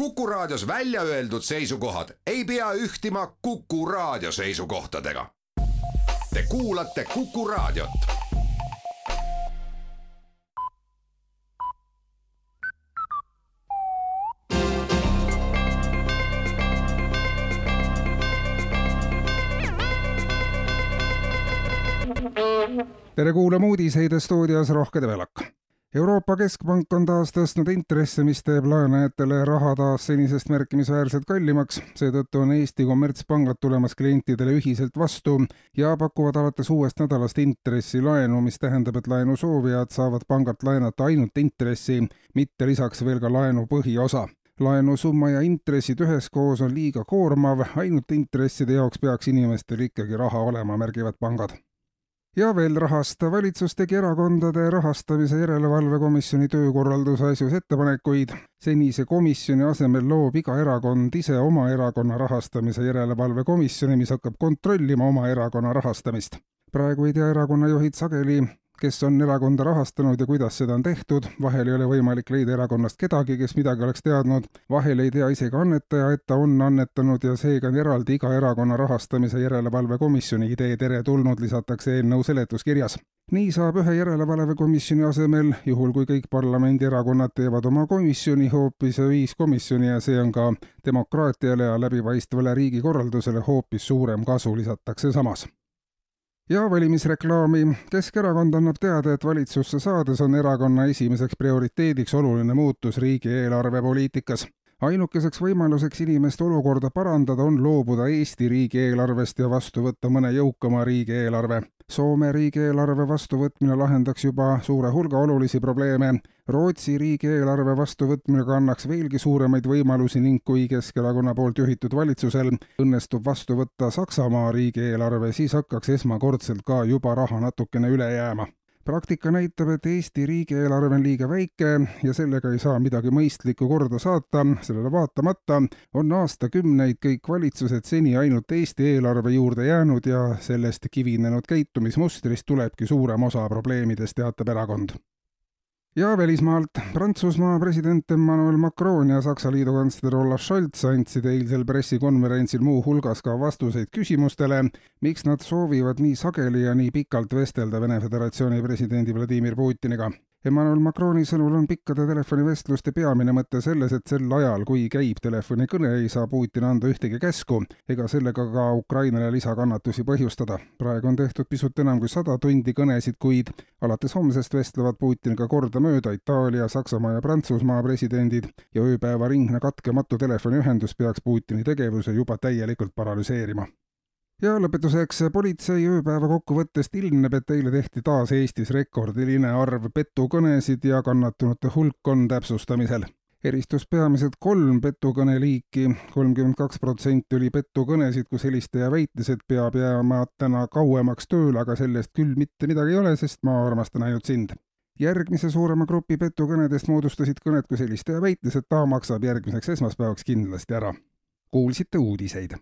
Kuku Raadios välja öeldud seisukohad ei pea ühtima Kuku Raadio seisukohtadega. Te kuulate Kuku Raadiot. tere kuulama uudiseid stuudios Rohke Debelak. Euroopa Keskpank on taas tõstnud intresse, mis teeb laenajatele raha taas senisest märkimisväärselt kallimaks. seetõttu on Eesti kommertspangad tulemas klientidele ühiselt vastu ja pakuvad alates uuest nädalast intressilaenu, mis tähendab, et laenu soovijad saavad pangalt laenata ainult intressi, mitte lisaks veel ka laenu põhiosa laenusumma ja intressid üheskoos on liiga koormav, ainult intresside jaoks peaks inimestel ikkagi raha olema, märgivad pangad ja veel rahast. valitsus tegi erakondade rahastamise järelevalve komisjoni töökorralduse asjus ettepanekuid. senise komisjoni asemel loob iga erakond ise oma erakonna rahastamise järelevalve komisjoni, mis hakkab kontrollima oma erakonna rahastamist. praegu ei tea erakonnajuhid sageli, kes on erakonda rahastanud ja kuidas seda on tehtud, vahel ei ole võimalik leida erakonnast kedagi, kes midagi oleks teadnud, vahel ei tea isegi annetaja, et ta on annetanud ja seega on eraldi iga erakonna rahastamise järelevalve komisjoni idee teretulnud, lisatakse eelnõu seletuskirjas. Nii saab ühe järelevalvekomisjoni asemel, juhul kui kõik parlamendierakonnad teevad oma komisjoni, hoopis viis komisjoni ja see on ka demokraatiale ja läbipaistvale riigikorraldusele hoopis suurem kasu, lisatakse samas ja valimisreklaami. Keskerakond annab teada, et valitsusse saades on erakonna esimeseks prioriteediks oluline muutus riigieelarve poliitikas ainukeseks võimaluseks inimeste olukorda parandada on loobuda Eesti riigieelarvest ja vastu võtta mõne jõukama riigieelarve. Soome riigieelarve vastuvõtmine lahendaks juba suure hulga olulisi probleeme. Rootsi riigieelarve vastuvõtmine kannaks veelgi suuremaid võimalusi ning kui Keskerakonna poolt juhitud valitsusel õnnestub vastu võtta Saksamaa riigieelarve, siis hakkaks esmakordselt ka juba raha natukene üle jääma praktika näitab, et Eesti riigieelarve on liiga väike ja sellega ei saa midagi mõistlikku korda saata, sellele vaatamata on aastakümneid kõik valitsused seni ainult Eesti eelarve juurde jäänud ja sellest kivinenud käitumismustrist tulebki suurem osa probleemidest, teatab erakond ja välismaalt. Prantsusmaa president Emmanuel Macron ja Saksa liidu kantsler Olaf Scholz andsid eilsel pressikonverentsil muuhulgas ka vastuseid küsimustele, miks nad soovivad nii sageli ja nii pikalt vestelda Vene Föderatsiooni presidendi Vladimir Putiniga Emmanuel Macroni sõnul on pikkade telefonivestluste peamine mõte selles, et sel ajal, kui käib telefonikõne, ei saa Putin anda ühtegi käsku ega sellega ka Ukrainale lisakannatusi põhjustada. praegu on tehtud pisut enam kui sada tundi kõnesid, kuid alates homsest vestlevad Putiniga kordamööda Itaalia, Saksamaa ja Prantsusmaa presidendid ja ööpäevaringne katkematu telefoniühendus peaks Putini tegevuse juba täielikult paralüseerima ja lõpetuseks, politsei ööpäeva kokkuvõttest ilmneb, et eile tehti taas Eestis rekordiline arv petukõnesid ja kannatunute hulk on täpsustamisel. eristus peamiselt kolm petukõne liiki, kolmkümmend kaks protsenti oli petukõnesid, kus helistaja väitis, et peab jääma täna kauemaks tööle, aga sellest küll mitte midagi ei ole, sest ma armastan ainult sind järgmise suurema grupi petukõnedest moodustasid kõned, kus helistaja väitis, et ta maksab järgmiseks esmaspäevaks kindlasti ära. kuulsite uudiseid